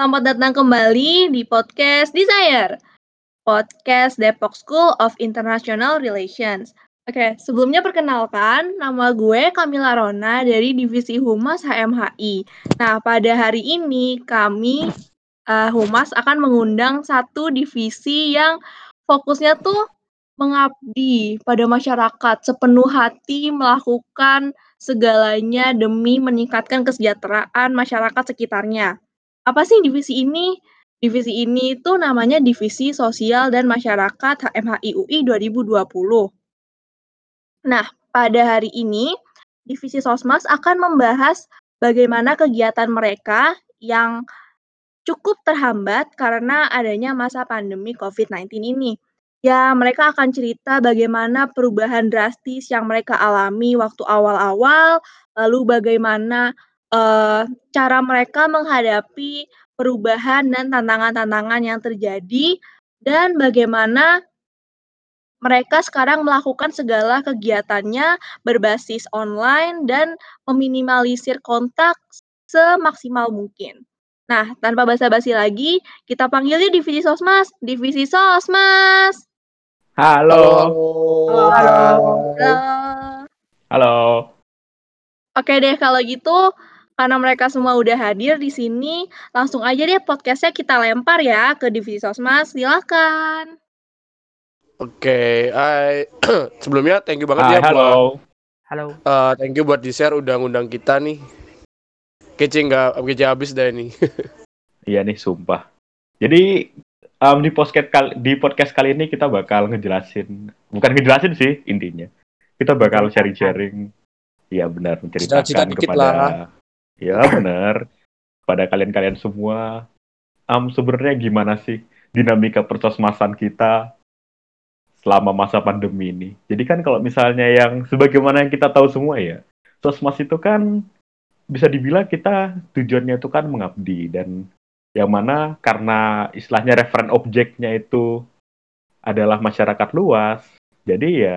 selamat datang kembali di podcast Desire, podcast Depok School of International Relations. Oke, sebelumnya perkenalkan, nama gue Kamila Rona dari Divisi Humas HMHI. Nah, pada hari ini kami uh, Humas akan mengundang satu divisi yang fokusnya tuh mengabdi pada masyarakat, sepenuh hati melakukan segalanya demi meningkatkan kesejahteraan masyarakat sekitarnya. Apa sih divisi ini? Divisi ini itu namanya Divisi Sosial dan Masyarakat HMHI UI 2020. Nah, pada hari ini Divisi Sosmas akan membahas bagaimana kegiatan mereka yang cukup terhambat karena adanya masa pandemi COVID-19 ini. Ya, mereka akan cerita bagaimana perubahan drastis yang mereka alami waktu awal-awal, lalu bagaimana, uh, cara mereka menghadapi perubahan dan tantangan-tantangan yang terjadi, dan bagaimana mereka sekarang melakukan segala kegiatannya berbasis online dan meminimalisir kontak semaksimal mungkin. Nah, tanpa basa-basi lagi, kita panggil yuk Divisi Sosmas. Divisi Sosmas! Halo. Halo. Halo. Halo. Oke deh kalau gitu karena mereka semua udah hadir di sini, langsung aja deh podcastnya kita lempar ya ke divisi sosmas. Silakan. Oke, okay, sebelumnya thank you banget Hai, ya halo. buat Halo. Uh, thank you buat di share udah ngundang kita nih. Kece nggak kece habis dah ini. iya nih sumpah. Jadi um, di podcast kali di podcast kali ini kita bakal ngejelasin bukan ngejelasin sih intinya kita bakal sharing-sharing ya benar menceritakan kepada lah. Ya benar pada kalian-kalian semua um, sebenarnya gimana sih dinamika persosmasan kita selama masa pandemi ini jadi kan kalau misalnya yang sebagaimana yang kita tahu semua ya sosmas itu kan bisa dibilang kita tujuannya itu kan mengabdi dan yang mana karena istilahnya referen objeknya itu adalah masyarakat luas, jadi ya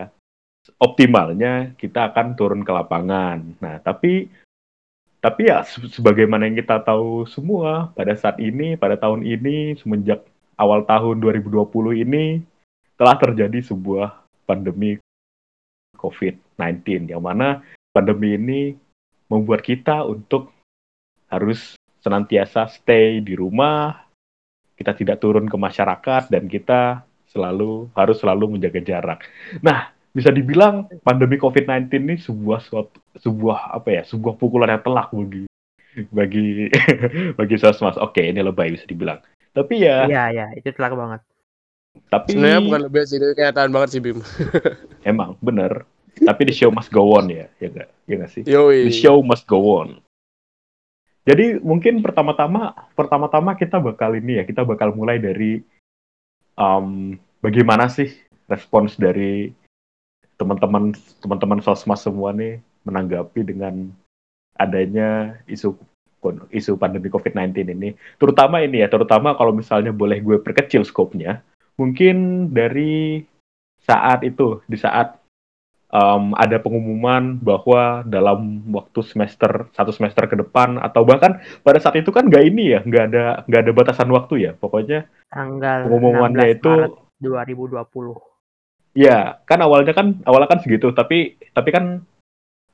optimalnya kita akan turun ke lapangan. Nah, tapi tapi ya sebagaimana yang kita tahu semua pada saat ini, pada tahun ini semenjak awal tahun 2020 ini telah terjadi sebuah pandemi COVID-19 yang mana pandemi ini membuat kita untuk harus senantiasa stay di rumah, kita tidak turun ke masyarakat dan kita selalu harus selalu menjaga jarak. Nah, bisa dibilang pandemi COVID-19 ini sebuah suatu sebuah apa ya, sebuah pukulan yang telak bagi bagi bagi sosmas. Oke, ini lebay bisa dibilang. Tapi ya Iya, iya, itu telak banget. Tapi sebenarnya bukan lebih sih, itu kenyataan banget sih Bim. emang bener. Tapi the show must go on ya, ya enggak? Ya enggak sih? Yoi. The show must go on. Jadi mungkin pertama-tama pertama-tama kita bakal ini ya, kita bakal mulai dari um, bagaimana sih respons dari teman-teman teman-teman sosmas semua nih menanggapi dengan adanya isu isu pandemi COVID-19 ini. Terutama ini ya, terutama kalau misalnya boleh gue perkecil skopnya, mungkin dari saat itu, di saat um, ada pengumuman bahwa dalam waktu semester satu semester ke depan atau bahkan pada saat itu kan nggak ini ya nggak ada nggak ada batasan waktu ya pokoknya tanggal pengumumannya itu Maret 2020 ya kan awalnya kan awalnya kan segitu tapi tapi kan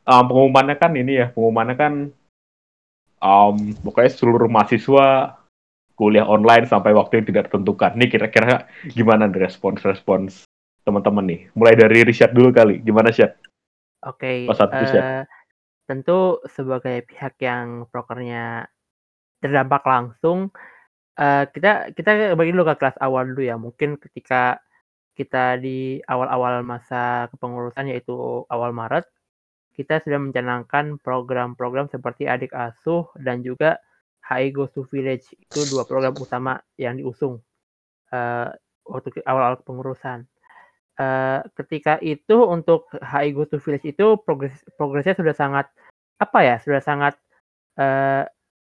um, pengumumannya kan ini ya pengumumannya kan um, pokoknya seluruh mahasiswa kuliah online sampai waktu yang tidak ditentukan. Ini kira-kira gimana respons-respons teman-teman nih? Mulai dari Richard dulu kali. Gimana, Syed? Oke. Okay, uh, tentu sebagai pihak yang prokernya terdampak langsung, uh, kita kita bagi dulu ke kelas awal dulu ya. Mungkin ketika kita di awal-awal masa kepengurusan yaitu awal Maret, kita sudah mencanangkan program-program seperti adik asuh dan juga HI Goes to Village. Itu dua program utama yang diusung uh, waktu awal-awal kepengurusan. Uh, ketika itu untuk HI Go to Village itu progres progresnya sudah sangat apa ya sudah sangat uh,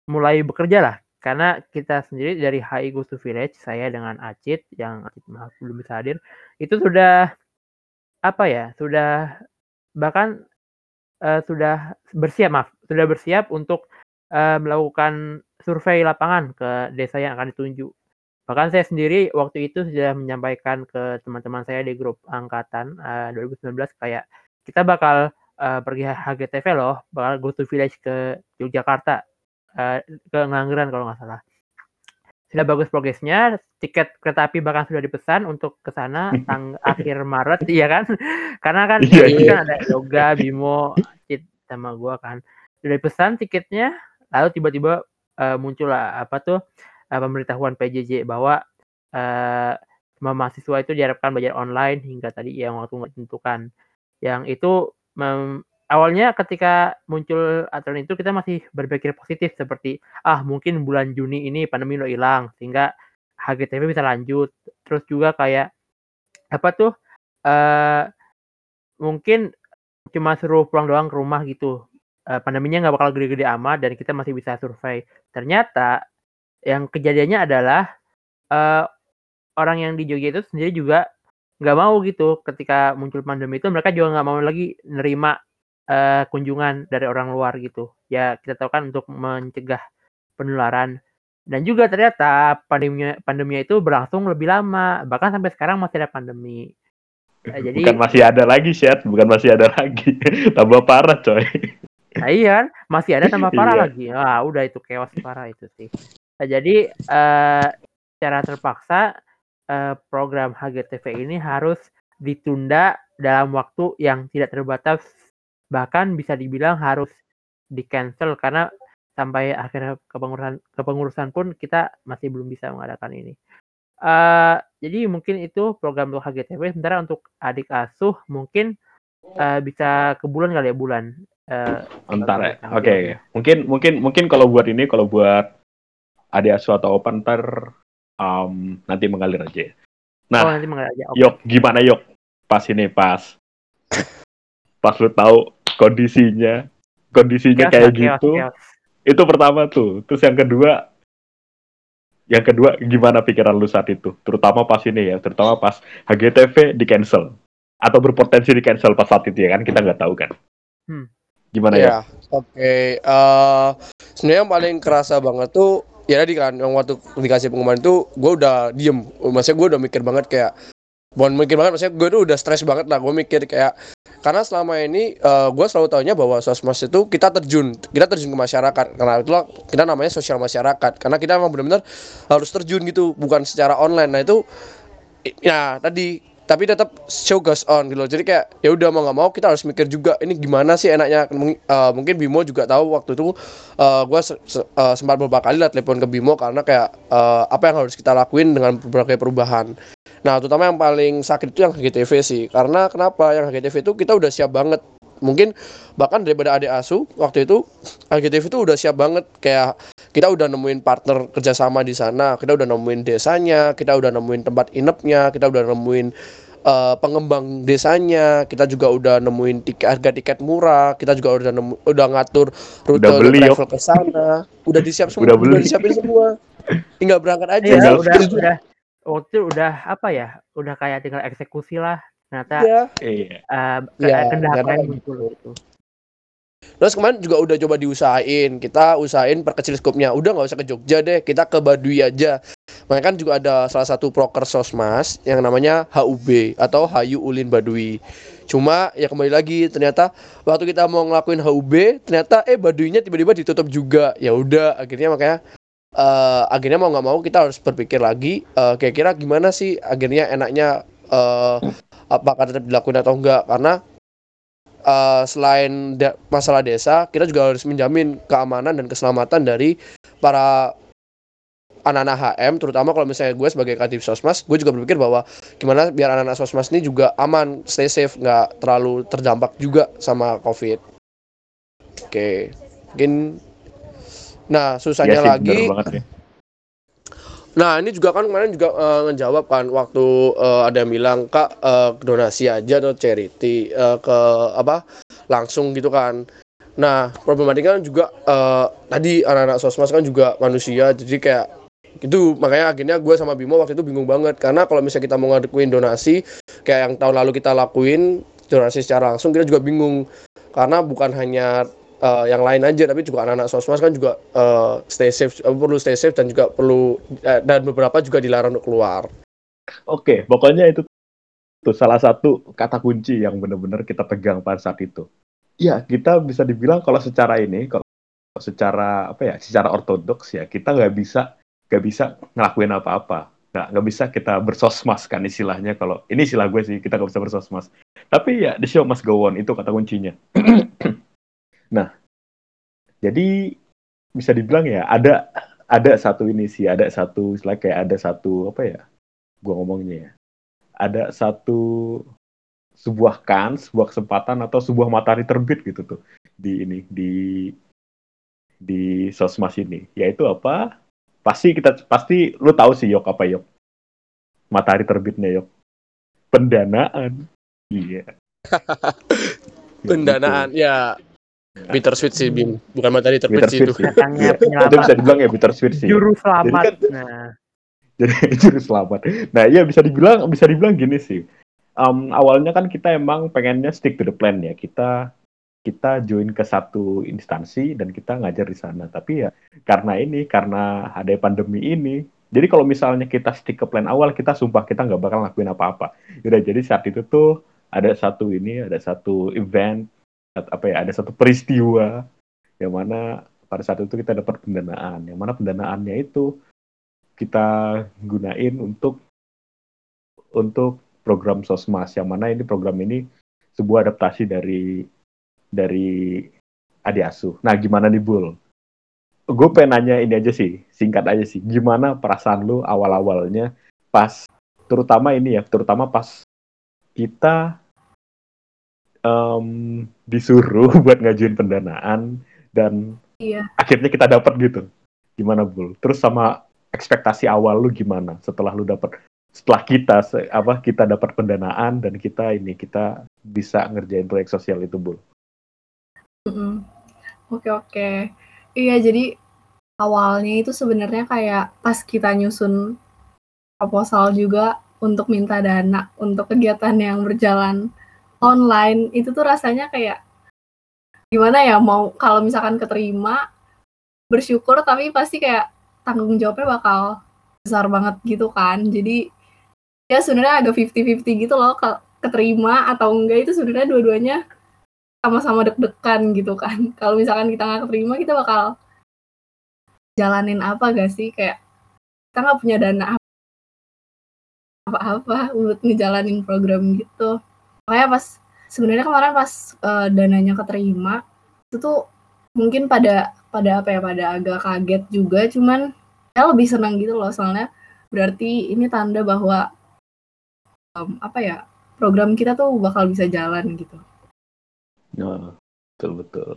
mulai bekerja lah karena kita sendiri dari HI Go to Village saya dengan Acit yang Acit maaf belum bisa hadir itu sudah apa ya sudah bahkan uh, sudah bersiap maaf sudah bersiap untuk uh, melakukan survei lapangan ke desa yang akan ditunjuk. Bahkan saya sendiri waktu itu sudah menyampaikan ke teman-teman saya di grup angkatan uh, 2019 kayak kita bakal uh, pergi HGTV loh, bakal go to village ke Yogyakarta, uh, ke Nganggeran kalau nggak salah. Sudah bagus progresnya, tiket kereta api bahkan sudah dipesan untuk ke sana tang akhir Maret, iya kan? Karena kan Iya, iya. kan ada Yoga, Bimo, Cit sama gua kan. Sudah dipesan tiketnya, lalu tiba-tiba uh, muncul lah apa tuh uh, pemberitahuan PJJ bahwa uh, semua mahasiswa itu diharapkan belajar online hingga tadi yang waktu ditentukan. Yang itu mem- awalnya ketika muncul aturan itu kita masih berpikir positif seperti ah mungkin bulan Juni ini pandemi udah hilang sehingga HGTV bisa lanjut. Terus juga kayak apa tuh eh mungkin cuma suruh pulang doang ke rumah gitu. Eh, pandeminya nggak bakal gede-gede amat dan kita masih bisa survei. Ternyata yang kejadiannya adalah eh, orang yang di Jogja itu sendiri juga nggak mau gitu ketika muncul pandemi itu mereka juga nggak mau lagi nerima eh, kunjungan dari orang luar gitu ya kita tahu kan untuk mencegah penularan dan juga ternyata pandeminya pandeminya itu berlangsung lebih lama bahkan sampai sekarang masih ada pandemi Eh, jadi Bukan masih ada lagi, Syed. Bukan masih ada lagi. Tambah parah, coy. Nah, iya kan, masih ada tambah parah Iya. lagi. Wah, udah itu chaos parah itu sih. Nah, jadi eh secara terpaksa eh, program HGTV ini harus ditunda dalam waktu yang tidak terbatas. Bahkan bisa dibilang harus di cancel karena sampai akhir kepengurusan kepengurusan pun kita masih belum bisa mengadakan ini. Eh jadi mungkin itu program untuk HGTV. Sementara untuk adik asuh mungkin eh, bisa ke bulan kali ya bulan. Eh, Ntar ya. Oke. berapa? Mungkin mungkin mungkin kalau buat ini kalau buat adik asuh atau opan ntar um, nanti mengalir aja. ya. Nah, oh nanti mengalir aja. Oke. Yok, gimana Yok? Pas ini pas. Pas lu tahu kondisinya, kondisinya Chaos kayak chaos, gitu. chaos. Itu pertama tuh. Terus yang kedua yang kedua gimana pikiran lu saat itu? Terutama pas ini ya, terutama pas HGTV di cancel atau berpotensi di cancel pas saat itu ya kan kita nggak tahu kan. Hmm. Gimana ya? Iya, oke. Eh, sebenarnya yang paling kerasa banget tuh ya tadi kan yang waktu dikasih pengumuman itu gue udah diem. Maksudnya gue udah mikir banget kayak bukan mikir banget, maksudnya gue tuh udah stres banget lah. Gue mikir kayak karena selama ini eh, gue selalu tahunya bahwa sosmas itu kita terjun, kita terjun ke masyarakat. Karena itulah kita namanya sosial masyarakat. Karena kita emang benar-benar harus terjun gitu, bukan secara online. Nah itu ya tadi tapi tetap show goes on gitu. Jadi kayak ya udah mau nggak mau kita harus mikir juga ini gimana sih enaknya eh, mungkin Bimo juga tahu waktu itu eh gue sempat beberapa kali lah telepon ke Bimo karena kayak eh, apa yang harus kita lakuin dengan berbagai perubahan. Nah, terutama yang paling sakit itu yang HGTV sih. Karena kenapa? Yang HGTV itu kita udah siap banget. Mungkin bahkan daripada adik asu waktu itu HGTV itu udah siap banget kayak kita udah nemuin partner kerjasama di sana, kita udah nemuin desanya, kita udah nemuin tempat inapnya, kita udah nemuin eh, pengembang desanya, kita juga udah nemuin tiket harga tiket murah, kita juga udah nemu, udah ngatur rute Udah beli, travel ke sana, udah disiap semua, Udah udah, beli. disiapin semua, tinggal berangkat aja. Tinggal udah juga- udah waktu itu udah apa ya? Udah kayak tinggal eksekusi lah. Ternyata Iya. Iya. eh Iya, kendala lain kayak muncul gitu. Terus kemarin juga udah coba diusahain, kita usahain perkecil skupnya. Udah nggak usah ke Jogja deh, kita ke Baduy aja. Makanya kan juga ada salah satu proker sosmas yang namanya HUB atau Hayu Ulin Baduy. Cuma ya kembali lagi ternyata waktu kita mau ngelakuin HUB, ternyata eh Baduynya tiba-tiba ditutup juga. Ya udah, akhirnya makanya eh akhirnya mau nggak mau kita harus berpikir lagi eh, kira-kira gimana sih akhirnya enaknya eh apakah tetap dilakuin atau enggak karena eh, selain da- masalah desa, kita juga harus menjamin keamanan dan keselamatan dari para anak-anak HM, terutama kalau misalnya gue sebagai kadif sosmas, gue juga berpikir bahwa gimana biar anak-anak sosmas ini juga aman, stay safe, nggak terlalu terdampak juga sama COVID. Oke, mungkin. Nah, susahnya sih, lagi, banget ya. Nah ini juga kan kemarin juga eh, ngejawab kan waktu eh, ada yang bilang kak eh, donasi aja atau charity eh, ke apa langsung gitu kan. Nah problematika kan juga eh, tadi anak-anak sosmas kan juga manusia jadi kayak itu makanya akhirnya gue sama Bimo waktu itu bingung banget karena kalau misalnya kita mau ngaduin donasi kayak yang tahun lalu kita lakuin donasi secara langsung kita juga bingung karena bukan hanya uh, yang lain aja tapi juga anak-anak sosmas kan juga uh, stay safe uh, perlu stay safe dan juga perlu uh, dan beberapa juga dilarang untuk keluar. Oke, pokoknya itu tuh salah satu kata kunci yang benar-benar kita pegang pada saat itu. Ya, kita bisa dibilang kalau secara ini, kalau secara apa ya, secara ortodoks ya, kita nggak bisa nggak bisa ngelakuin apa-apa nggak nggak bisa kita bersosmas kan istilahnya kalau ini istilah gue sih kita nggak bisa bersosmas tapi ya the show must go on itu kata kuncinya nah jadi bisa dibilang ya ada ada satu ini sih ada satu istilah kayak ada satu apa ya gue ngomongnya ya. Ada satu sebuah kan sebuah kesempatan atau sebuah matahari terbit gitu tuh di ini di di sosmas ini. Yaitu apa? Pasti kita pasti lu tahu sih yok apa yok? Matahari terbitnya yok. Pendanaan. Iya. Pendanaan ya. bitter sweet sih Bim. Bukan matahari terbit sih itu. Sih. itu bisa dibilang ya bitter sweet sih juru selamat. jadi kan, nah. Jadi juru selamat. Nah iya bisa dibilang bisa dibilang gini sih. Um, awalnya kan kita emang pengennya stick to the plan ya. Kita kita join ke satu instansi dan kita ngajar di sana. Tapi ya karena ini, karena ada pandemi ini, jadi kalau misalnya kita stick ke plan awal, kita sumpah kita nggak bakal ngakuin apa-apa. Udah jadi saat itu tuh ada satu ini, ada satu event, apa ya, ada satu peristiwa yang mana pada saat itu kita dapat pendanaan. Yang mana pendanaannya itu kita gunain untuk untuk program sosmas yang mana ini program ini sebuah adaptasi dari dari adik. Nah, gimana nih Bul? Gue pengen nanya ini aja sih, singkat aja sih. Gimana perasaan lu awal-awalnya pas, terutama ini ya, terutama pas kita um, disuruh buat ngajuin pendanaan dan iya. akhirnya kita dapat gitu. Gimana Bul? Terus sama ekspektasi awal lu gimana setelah lu dapat setelah kita apa kita dapat pendanaan dan kita ini kita bisa ngerjain proyek sosial itu Bul. Oke oke. Iya, jadi awalnya itu sebenarnya kayak pas kita nyusun proposal juga untuk minta dana untuk kegiatan yang berjalan online, itu tuh rasanya kayak gimana ya, mau kalau misalkan keterima, bersyukur tapi pasti kayak tanggung jawabnya bakal besar banget gitu kan. Jadi, ya sebenarnya agak 50-50 gitu loh, ke keterima atau enggak itu sebenarnya dua-duanya sama-sama deg-degan gitu kan. Kalau misalkan kita nggak keterima, kita bakal jalanin apa gak sih? Kayak kita nggak punya dana apa-apa buat ngejalanin program gitu. Makanya pas sebenarnya kemarin pas uh, dananya keterima itu tuh mungkin pada pada apa ya pada agak kaget juga cuman ya lebih senang gitu loh soalnya berarti ini tanda bahwa um, apa ya program kita tuh bakal bisa jalan gitu. Oh, betul betul.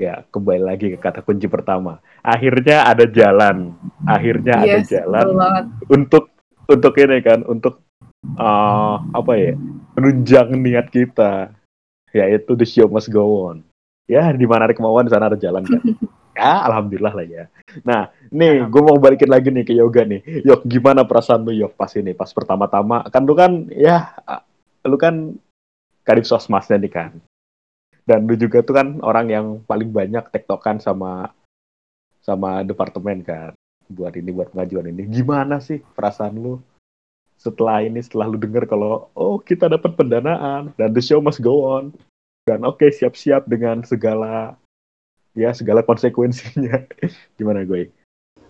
Ya, kembali lagi ke kata kunci pertama. Akhirnya ada jalan. Akhirnya yes, ada jalan untuk untuk ini kan, untuk uh, apa ya? Menunjang niat kita, yaitu the show must go on. Ya, di mana ada kemauan di sana ada jalan kan. ya, alhamdulillah lah ya. Nah, nih gue mau balikin lagi nih ke yoga nih. Yok, gimana perasaan lu Yok pas ini, pas pertama-tama? Kan lu kan ya lu kan kadif sosmasnya nih kan dan lu juga tuh kan orang yang paling banyak tektokan sama sama departemen kan buat ini buat pengajuan ini gimana sih perasaan lu setelah ini setelah lu denger kalau oh kita dapat pendanaan dan the show must go on. Dan oke okay, siap-siap dengan segala ya segala konsekuensinya. Gimana gue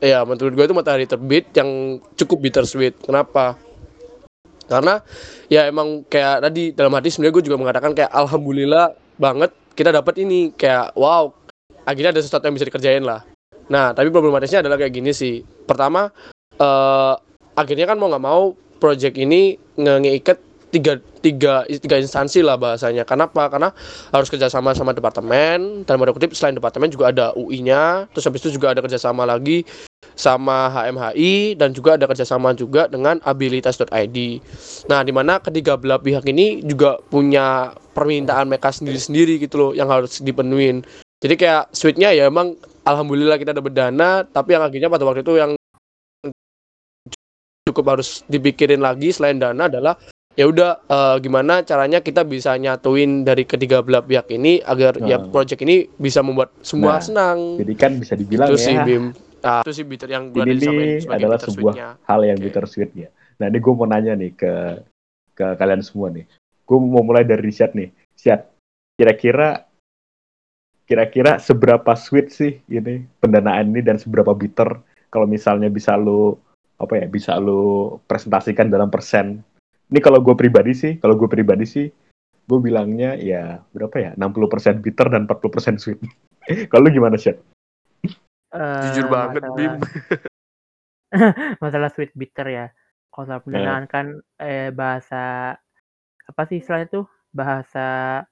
ya menurut gue itu matahari terbit yang cukup bittersweet. Kenapa? Karena ya emang kayak tadi dalam hati sebenarnya gue juga mengatakan kayak alhamdulillah banget kita dapat ini. Kayak wow akhirnya ada sesuatu yang bisa dikerjain lah. Nah tapi problematisnya adalah kayak gini sih. Pertama uh, akhirnya kan mau nggak mau project ini ngeikat tiga, tiga, tiga instansi lah bahasanya. Kenapa? Karena harus kerjasama sama departemen, dan pada kutip selain departemen juga ada UI-nya, terus habis itu juga ada kerjasama lagi sama HMHI dan juga ada kerjasama juga dengan abilitas.id. Nah, di mana ketiga belah pihak ini juga punya permintaan mereka sendiri-sendiri gitu loh yang harus dipenuhin. Jadi kayak sweetnya ya emang alhamdulillah kita dapat dana, tapi yang akhirnya pada waktu itu yang cukup harus dipikirin lagi selain dana adalah ya udah uh, gimana caranya kita bisa nyatuin dari ketiga belah pihak ini agar nah. ya project ini bisa membuat semua nah, senang. Jadi kan bisa dibilang itu ya. Sih, Bim. Nah, itu sih bitter yang gue ini adalah sebuah hal yang okay. bittersweet ya. Nah ini gue mau nanya nih ke ke kalian semua nih. Gue mau mulai dari Richard nih. Siap. Kira-kira kira-kira seberapa sweet sih ini pendanaan ini dan seberapa bitter kalau misalnya bisa lu apa ya bisa lu presentasikan dalam persen. Ini kalau gue pribadi sih, kalau gue pribadi sih, gue bilangnya ya berapa ya 60% bitter dan 40% sweet. kalau lu gimana sih? Uh, Jujur banget, masalah... Bim. masalah sweet bitter ya. Kalau pendanaan yeah. kan eh, bahasa apa sih istilahnya tuh bahasa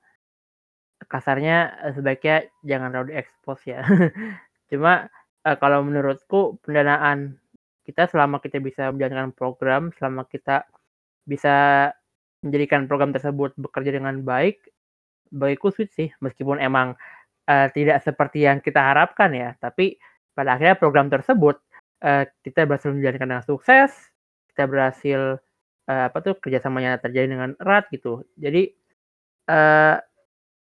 kasarnya eh, sebaiknya jangan terlalu diekspos ya. Cuma eh, kalau menurutku pendanaan kita selama kita bisa menjalankan program, selama kita bisa menjadikan program tersebut bekerja dengan baik, bagiku sweet sih. Meskipun emang uh, tidak seperti yang kita harapkan ya, tapi pada akhirnya program tersebut uh, kita berhasil menjalankan dengan sukses, kita berhasil uh, apa tuh kerjasamanya terjadi dengan erat gitu. Jadi uh,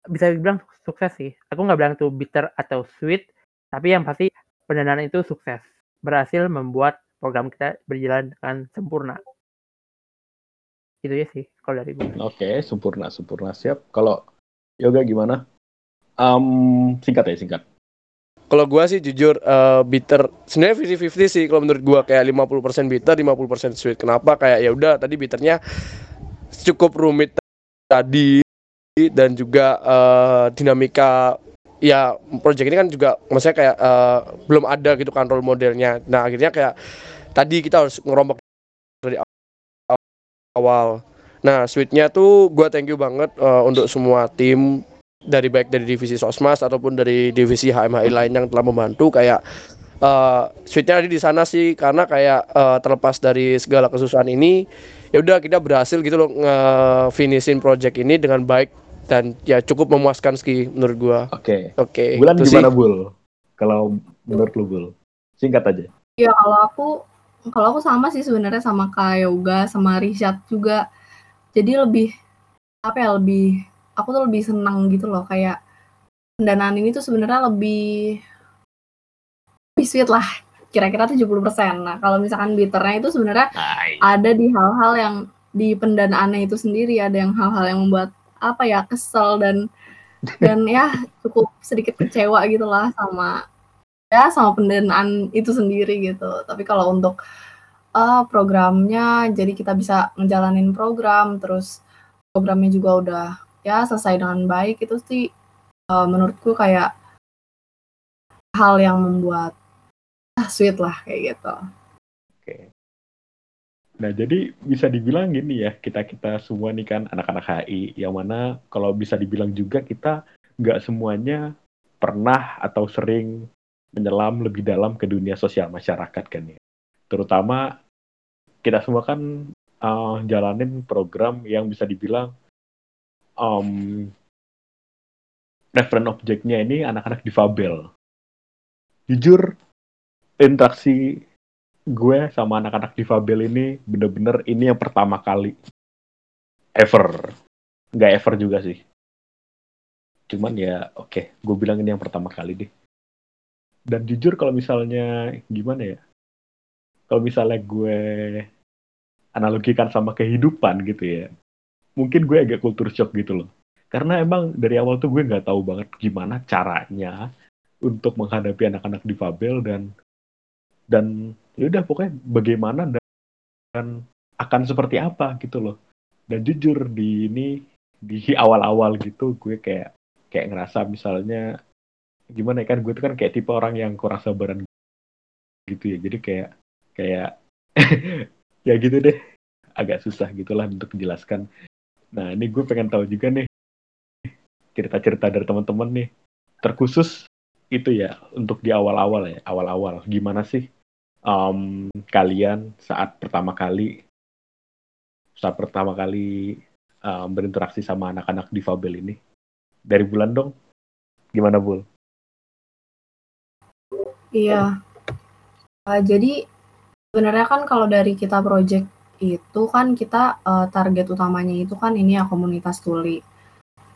bisa dibilang sukses sih. Aku nggak bilang itu bitter atau sweet, tapi yang pasti pendanaan itu sukses, berhasil membuat program kita berjalan dengan sempurna. Itu ya sih kalau dari gue. Oke, sempurna, sempurna siap. Kalau Yoga gimana? Um, singkat ya, singkat. Kalau gue sih jujur uh, bitter sebenarnya 50-50 sih kalau menurut gue kayak 50% bitter, 50% sweet. Kenapa? Kayak ya udah tadi bitternya cukup rumit tadi dan juga uh, dinamika ya project ini kan juga maksudnya kayak uh, belum ada gitu kan role modelnya. Nah, akhirnya kayak tadi kita harus ngerombak dari awal. Nah, sweetnya tuh gue thank you banget uh, untuk semua tim dari baik dari divisi Sosmas ataupun dari divisi HMHI lain yang telah membantu kayak uh, switchnya ada di sana sih karena kayak uh, terlepas dari segala kesusahan ini ya udah kita berhasil gitu loh nge-finishin project ini dengan baik dan ya cukup memuaskan ski menurut gua. Oke. Okay. Oke. Okay, Bulan gimana Bul? Kalau menurut lu Bul? Singkat aja. Ya kalau aku kalau aku sama sih sebenarnya sama kayak Yoga sama Richard juga. Jadi lebih apa ya lebih aku tuh lebih senang gitu loh kayak pendanaan ini tuh sebenarnya lebih lebih sweet lah kira-kira 70%. Nah, kalau misalkan bitternya itu sebenarnya ada di hal-hal yang di pendanaannya itu sendiri, ada yang hal-hal yang membuat apa ya kesel dan dan ya cukup sedikit kecewa gitu lah sama ya sama pendanaan itu sendiri gitu. Tapi kalau untuk uh, programnya, jadi kita bisa ngejalanin program, terus programnya juga udah ya selesai dengan baik itu sih uh, menurutku kayak hal yang membuat ah, sweet lah kayak gitu. Nah jadi bisa dibilang gini ya kita kita semua nih kan anak-anak HI yang mana kalau bisa dibilang juga kita nggak semuanya pernah atau sering menyelam lebih dalam ke dunia sosial masyarakat kan ya. Terutama kita semua kan uh, jalanin program yang bisa dibilang um, reference objeknya ini anak-anak difabel. Jujur, interaksi gue sama anak-anak difabel ini bener-bener ini yang pertama kali ever. Nggak ever juga sih. Cuman ya oke, okay, gue bilang ini yang pertama kali deh. Dan jujur kalau misalnya gimana ya? Kalau misalnya gue analogikan sama kehidupan gitu ya mungkin gue agak kultur shock gitu loh karena emang dari awal tuh gue nggak tahu banget gimana caranya untuk menghadapi anak-anak difabel dan dan ya udah pokoknya bagaimana dan, akan seperti apa gitu loh dan jujur di ini di awal-awal gitu gue kayak kayak ngerasa misalnya gimana ya kan gue tuh kan kayak tipe orang yang kurang sabaran gitu ya jadi kayak kayak ya gitu deh agak susah gitulah untuk menjelaskan Nah, ini gue pengen tahu juga nih cerita-cerita dari teman-teman nih. Terkhusus itu ya untuk di awal-awal ya, awal-awal. Gimana sih um, kalian saat pertama kali saat pertama kali um, berinteraksi sama anak-anak difabel ini? Dari bulan dong. Gimana, Bul? Iya. Uh, jadi sebenarnya kan kalau dari kita project itu kan kita uh, target utamanya itu kan ini ya komunitas tuli.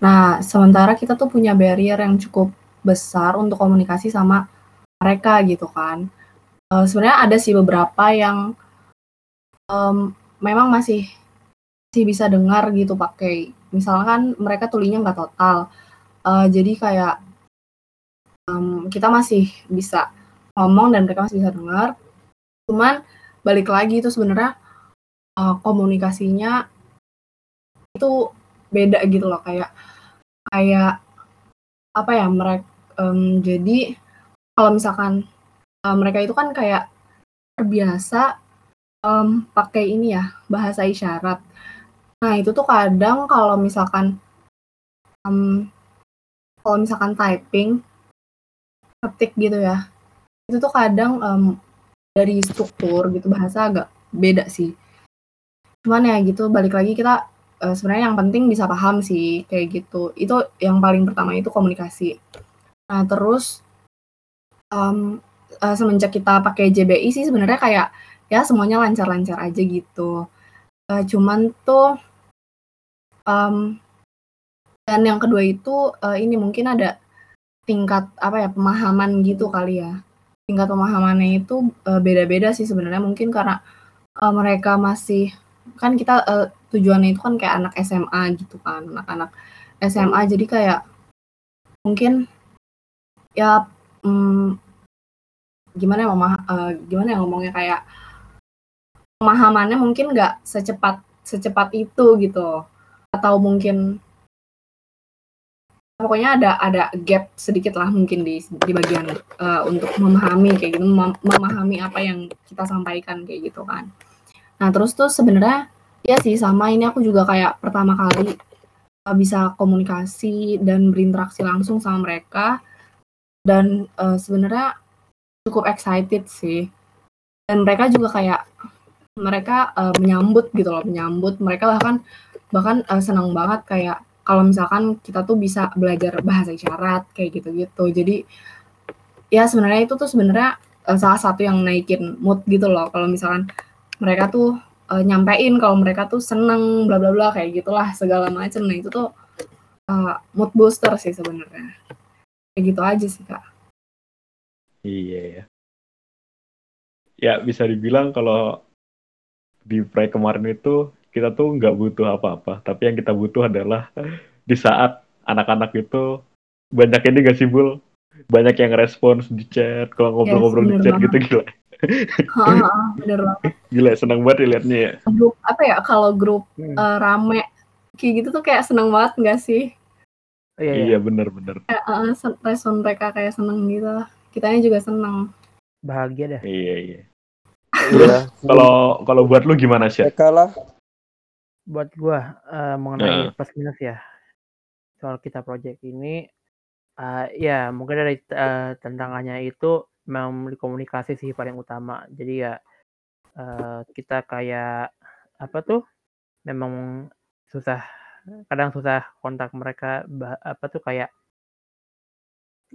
Nah, sementara kita tuh punya barrier yang cukup besar untuk komunikasi sama mereka gitu kan. Uh, Sebenarnya ada sih beberapa yang um, memang masih masih bisa dengar gitu pakai misalkan mereka tulinya nggak total. Uh, jadi kayak um, kita masih bisa ngomong dan mereka masih bisa dengar. Cuman balik lagi itu sebenarnya uh, komunikasinya itu beda gitu loh kayak kayak apa ya mereka um, jadi kalau misalkan uh, mereka itu kan kayak terbiasa um, pakai ini ya bahasa isyarat. Nah itu tuh kadang kalau misalkan um, kalau misalkan typing ketik gitu ya itu tuh kadang um, dari struktur gitu bahasa agak beda sih. Cuman ya gitu balik lagi kita uh, sebenarnya yang penting bisa paham sih kayak gitu. Itu yang paling pertama itu komunikasi. Nah terus um, uh, semenjak kita pakai JBI sih sebenarnya kayak ya semuanya lancar-lancar aja gitu. Uh, cuman tuh um, dan yang kedua itu uh, ini mungkin ada tingkat apa ya pemahaman gitu kali ya. Tingkat pemahamannya itu uh, beda-beda sih sebenarnya. Mungkin karena uh, mereka masih kan kita uh, tujuannya itu kan kayak anak SMA gitu kan anak-anak SMA jadi kayak mungkin ya hmm, gimana ya mama uh, gimana ya ngomongnya kayak pemahamannya mungkin nggak secepat secepat itu gitu. Atau mungkin pokoknya ada ada gap sedikit lah mungkin di di bagian uh, untuk memahami kayak gitu mem memahami apa yang kita sampaikan kayak gitu kan. Nah, terus tuh sebenarnya ya sih sama ini aku juga kayak pertama kali uh, bisa komunikasi dan berinteraksi langsung sama mereka. Dan uh, sebenarnya cukup excited sih. Dan mereka juga kayak mereka uh, menyambut gitu loh, menyambut. Mereka bahkan bahkan uh, senang banget kayak kalau misalkan kita tuh bisa belajar bahasa isyarat kayak gitu-gitu. Jadi ya sebenarnya itu tuh sebenarnya uh, salah satu yang naikin mood gitu loh kalau misalkan mereka tuh uh, nyampein kalau mereka tuh seneng bla bla bla kayak gitulah segala macam nah itu tuh uh, mood booster sih sebenarnya kayak gitu aja sih kak iya ya ya bisa dibilang kalau di proyek kemarin itu kita tuh nggak butuh apa-apa tapi yang kita butuh adalah di saat anak-anak itu banyak ini gak sih bul banyak yang respons di chat kalau ngobrol-ngobrol yes, di chat gitu gila bener banget. Gila, seneng banget liatnya ya. Grup, apa ya, kalau grup hmm. uh, rame, kayak gitu tuh kayak seneng banget gak sih? Oh, iya, iya, iya bener-bener. Kayak uh, respon mereka kayak seneng gitu. Kitanya juga seneng. Bahagia dah. Iya, iya. Terus kalau kalau buat lu gimana sih? Mereka lah. Buat gua uh, mengenai uh. plus minus ya. Soal kita project ini uh, ya mungkin dari uh, tantangannya itu memang komunikasi sih paling utama. Jadi ya uh, kita kayak apa tuh memang susah kadang susah kontak mereka apa tuh kayak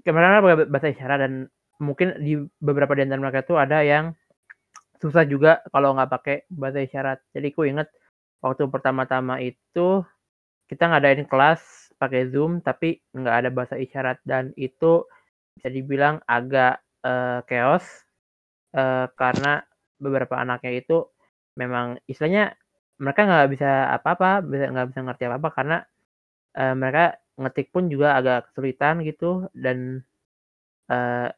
ke mana bahasa isyarat dan mungkin di beberapa di antara mereka tuh ada yang susah juga kalau nggak pakai bahasa isyarat. Jadi ku inget waktu pertama-tama itu kita ngadain kelas pakai Zoom tapi nggak ada bahasa isyarat dan itu bisa dibilang agak uh, chaos uh, karena beberapa anaknya itu memang istilahnya mereka nggak bisa apa-apa, bisa nggak bisa ngerti apa-apa karena uh, mereka ngetik pun juga agak kesulitan gitu dan uh,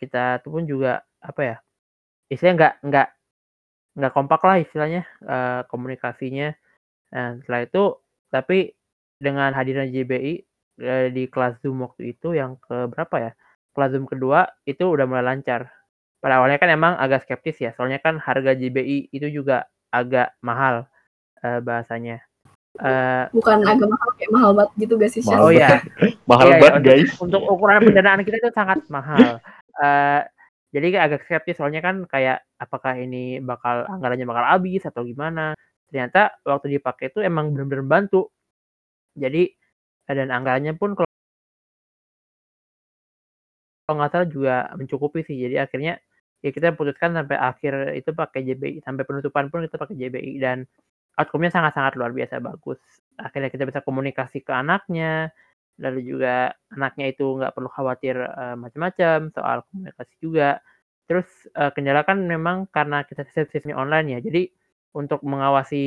kita tuh pun juga apa ya istilahnya nggak nggak nggak kompak lah istilahnya uh, komunikasinya. Nah, setelah itu tapi dengan hadirnya JBI uh, di kelas Zoom waktu itu yang ke berapa ya? kelas Zoom kedua itu udah mulai lancar. Pada awalnya kan emang agak skeptis ya, soalnya kan harga JBI itu juga agak mahal uh, bahasanya. Uh, Bukan agak mahal kayak mahal banget gitu gak sih? Mahal oh ya, mahal iya, banget guys. Untuk ukuran pendanaan kita itu sangat mahal. Uh, jadi agak skeptis soalnya kan kayak apakah ini bakal anggarannya bakal habis atau gimana. Ternyata waktu dipakai itu emang benar-benar bantu. Jadi dan anggarannya pun kalau kalau nggak salah juga mencukupi sih. Jadi akhirnya ya kita putuskan sampai akhir itu pakai JBI sampai penutupan pun kita pakai JBI dan outcome-nya sangat-sangat luar biasa bagus akhirnya kita bisa komunikasi ke anaknya lalu juga anaknya itu nggak perlu khawatir uh, macam-macam soal komunikasi juga terus uh, kendala kan memang karena kita sistemnya online ya jadi untuk mengawasi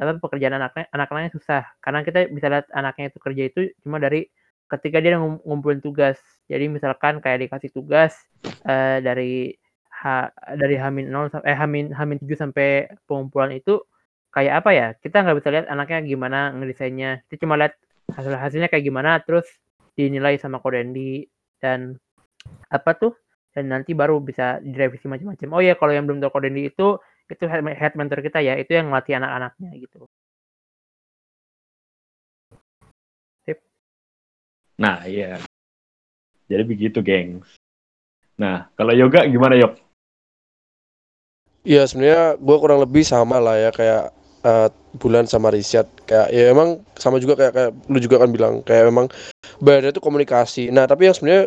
apa pekerjaan anaknya anak-anaknya susah karena kita bisa lihat anaknya itu kerja itu cuma dari ketika dia ngumpulin tugas jadi misalkan kayak dikasih tugas uh, dari ha, dari Hamin 0 eh Hamin Hamin 7 sampai pengumpulan itu kayak apa ya kita nggak bisa lihat anaknya gimana ngedesainnya. Kita cuma lihat hasil hasilnya kayak gimana terus dinilai sama Kodendi dan apa tuh dan nanti baru bisa direvisi macam-macam. Oh ya kalau yang belum tahu Kodendi itu itu head mentor kita ya itu yang melatih anak-anaknya gitu. Sip. nah iya. Jadi begitu gengs. Nah kalau yoga gimana yok? Iya sebenarnya gue kurang lebih sama lah ya kayak uh, bulan sama riset kayak ya emang sama juga kayak kayak lu juga kan bilang kayak emang bayarnya itu komunikasi. Nah tapi yang sebenarnya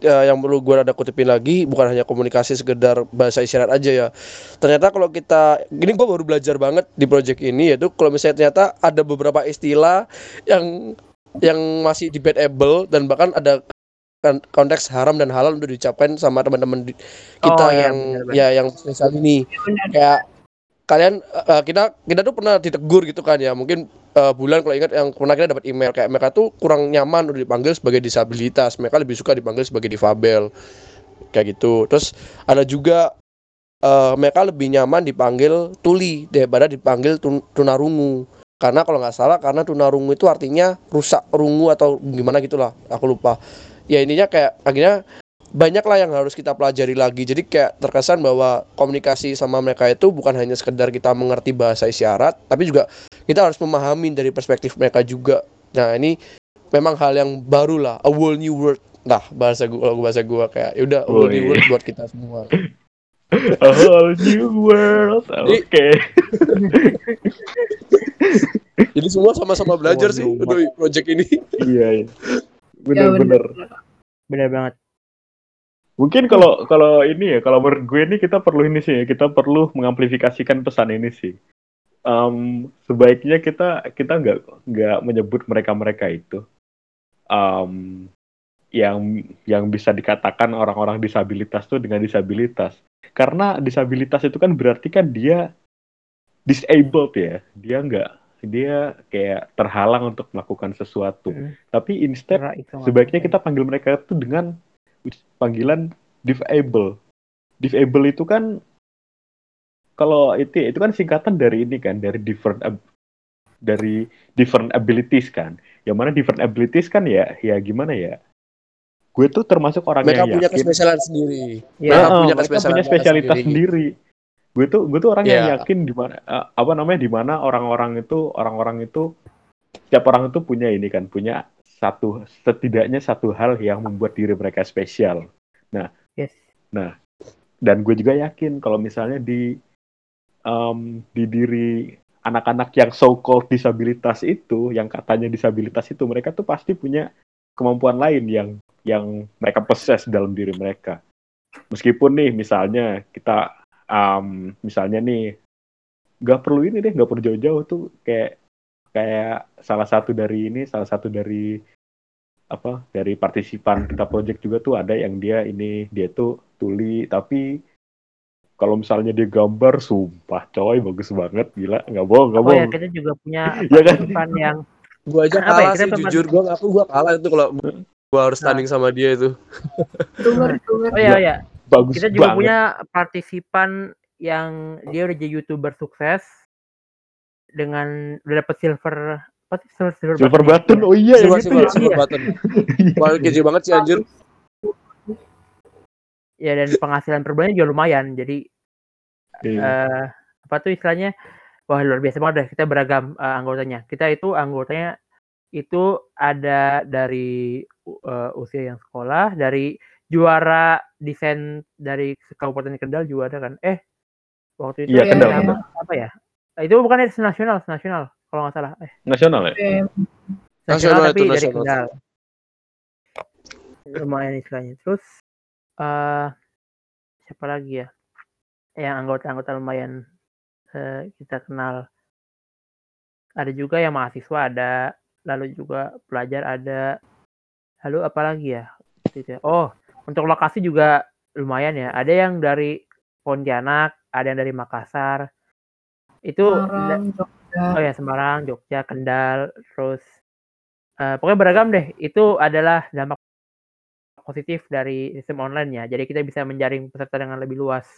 ya, yang perlu gue ada kutipin lagi bukan hanya komunikasi sekedar bahasa isyarat aja ya. Ternyata kalau kita gini gue baru belajar banget di project ini yaitu kalau misalnya ternyata ada beberapa istilah yang yang masih debatable dan bahkan ada konteks haram dan halal untuk dicapai sama teman-teman kita oh, yang ya, bener, ya yang misal ini. Ya, kayak kalian uh, kita kita tuh pernah ditegur gitu kan ya. Mungkin uh, bulan kalau ingat yang pernah kita dapat email. Kayak mereka tuh kurang nyaman udah dipanggil sebagai disabilitas. Mereka lebih suka dipanggil sebagai difabel. Kayak gitu. Terus ada juga uh, mereka lebih nyaman dipanggil tuli daripada dipanggil tun tunarungu. Karena kalau nggak salah karena tunarungu itu artinya rusak rungu atau gimana gitulah. Aku lupa. Ya ininya kayak akhirnya banyak lah yang harus kita pelajari lagi. Jadi kayak terkesan bahwa komunikasi sama mereka itu bukan hanya sekedar kita mengerti bahasa isyarat tapi juga kita harus memahami dari perspektif mereka juga. Nah ini memang hal yang baru lah. A whole new world. Nah bahasa gua bahasa gua kayak yaudah a whole new world buat kita semua. A whole new world. Oke. Okay. jadi semua sama-sama belajar oh, sih untuk project ini. Iya, iya. benar-benar benar banget Mungkin kalau kalau ini ya, kalau menurut gue ini kita perlu ini sih, ya, kita perlu mengamplifikasikan pesan ini sih. Um, sebaiknya kita kita nggak nggak menyebut mereka-mereka itu um, yang yang bisa dikatakan orang-orang disabilitas tuh dengan disabilitas. Karena disabilitas itu kan berarti kan dia disabled ya, dia nggak dia kayak terhalang untuk melakukan sesuatu. Hmm. Tapi instead sebaiknya kita panggil mereka itu dengan panggilan disable. Disable itu kan kalau itu itu kan singkatan dari ini kan dari different dari different abilities kan. Yang mana different abilities kan ya ya gimana ya? Gue tuh termasuk orang mereka yang punya yakin. kesspesialan sendiri. Ya, mereka punya mereka punya spesialitas sendiri. sendiri. Gue tuh gue tuh orang yeah. yang yakin di mana uh, apa namanya di mana orang-orang itu orang-orang itu setiap orang itu punya ini kan punya satu setidaknya satu hal yang membuat diri mereka spesial. Nah, yes. nah, dan gue juga yakin kalau misalnya di um, di diri anak-anak yang so called disabilitas itu, yang katanya disabilitas itu, mereka tuh pasti punya kemampuan lain yang yang mereka possess dalam diri mereka. Meskipun nih misalnya kita um, misalnya nih nggak perlu ini deh, nggak perlu jauh-jauh tuh kayak kayak salah satu dari ini salah satu dari apa dari partisipan kita project juga tuh ada yang dia ini dia tuh tuli. Tapi kalau misalnya dia gambar sumpah coy bagus banget gila nggak bohong nggak oh, bohong. ya kita juga punya ya kan? yang gua aja kalah ya, sih jujur. Gua ngaku gua kalah itu kalau gua harus tanding nah. sama dia itu. Oh ya ya bagus kita juga banget. punya partisipan yang dia udah jadi youtuber sukses dengan udah dapet silver apa sih? Silver, silver, silver button, button. oh iya silver, gitu ya? silver button. Wah keju banget sih anjir. Ya dan penghasilan per bulannya juga lumayan. Jadi yeah. uh, apa tuh istilahnya? Wah luar biasa banget deh kita beragam uh, anggotanya. Kita itu anggotanya itu ada dari uh, usia yang sekolah dari juara desain dari Kabupaten Kendal juga ada kan? Eh waktu itu iya, Kendal, apa ya itu bukan nasional nasional kalau nggak salah. Eh. Nasional ya? Eh, nasional, nasional tapi dari Kendal. Lumayan istilahnya. Terus uh, siapa lagi ya? Yang anggota-anggota lumayan uh, kita kenal. Ada juga yang mahasiswa ada, lalu juga pelajar ada. Lalu apa lagi ya? Ya. Oh, untuk lokasi juga lumayan ya. Ada yang dari Pontianak, ada yang dari Makassar. Itu Semarang, Jogja. Oh ya, Semarang, Jogja, Kendal, terus uh, pokoknya beragam deh. Itu adalah dampak positif dari sistem online ya. Jadi kita bisa menjaring peserta dengan lebih luas.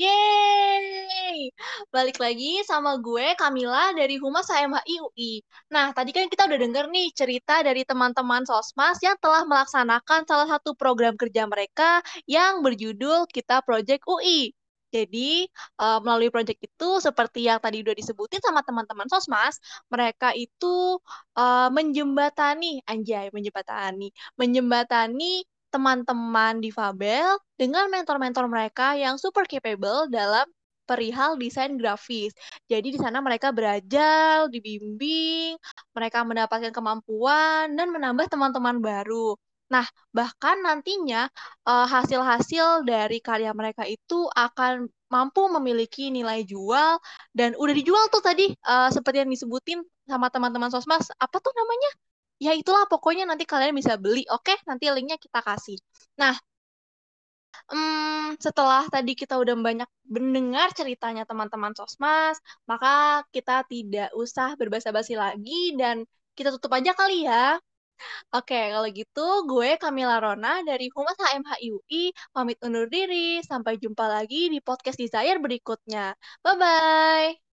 Yeay! Balik lagi sama gue, Kamila dari Humas HMHI UI. Nah, tadi kan kita udah denger nih cerita dari teman-teman Sosmas yang telah melaksanakan salah satu program kerja mereka yang berjudul Kita Project UI. Jadi, uh, melalui proyek itu, seperti yang tadi udah disebutin sama teman-teman Sosmas, mereka itu uh, menjembatani, anjay, menjembatani, menjembatani teman-teman difabel dengan mentor-mentor mereka yang super capable dalam perihal desain grafis. Jadi di sana mereka belajar, dibimbing, mereka mendapatkan kemampuan dan menambah teman-teman baru. Nah, bahkan nantinya uh, hasil-hasil dari karya mereka itu akan mampu memiliki nilai jual dan udah dijual tuh tadi uh, seperti yang disebutin sama teman-teman sosmas apa tuh namanya? Ya itulah pokoknya nanti kalian bisa beli oke? Nanti linknya kita kasih. Nah um, setelah tadi kita udah banyak mendengar ceritanya teman-teman sosmas maka kita tidak usah berbasa-basi lagi dan kita tutup aja kali ya Oke, kalau gitu gue Kamila Rona dari Humas HMHIUI pamit undur diri. Sampai jumpa lagi di podcast Desire berikutnya. Bye-bye.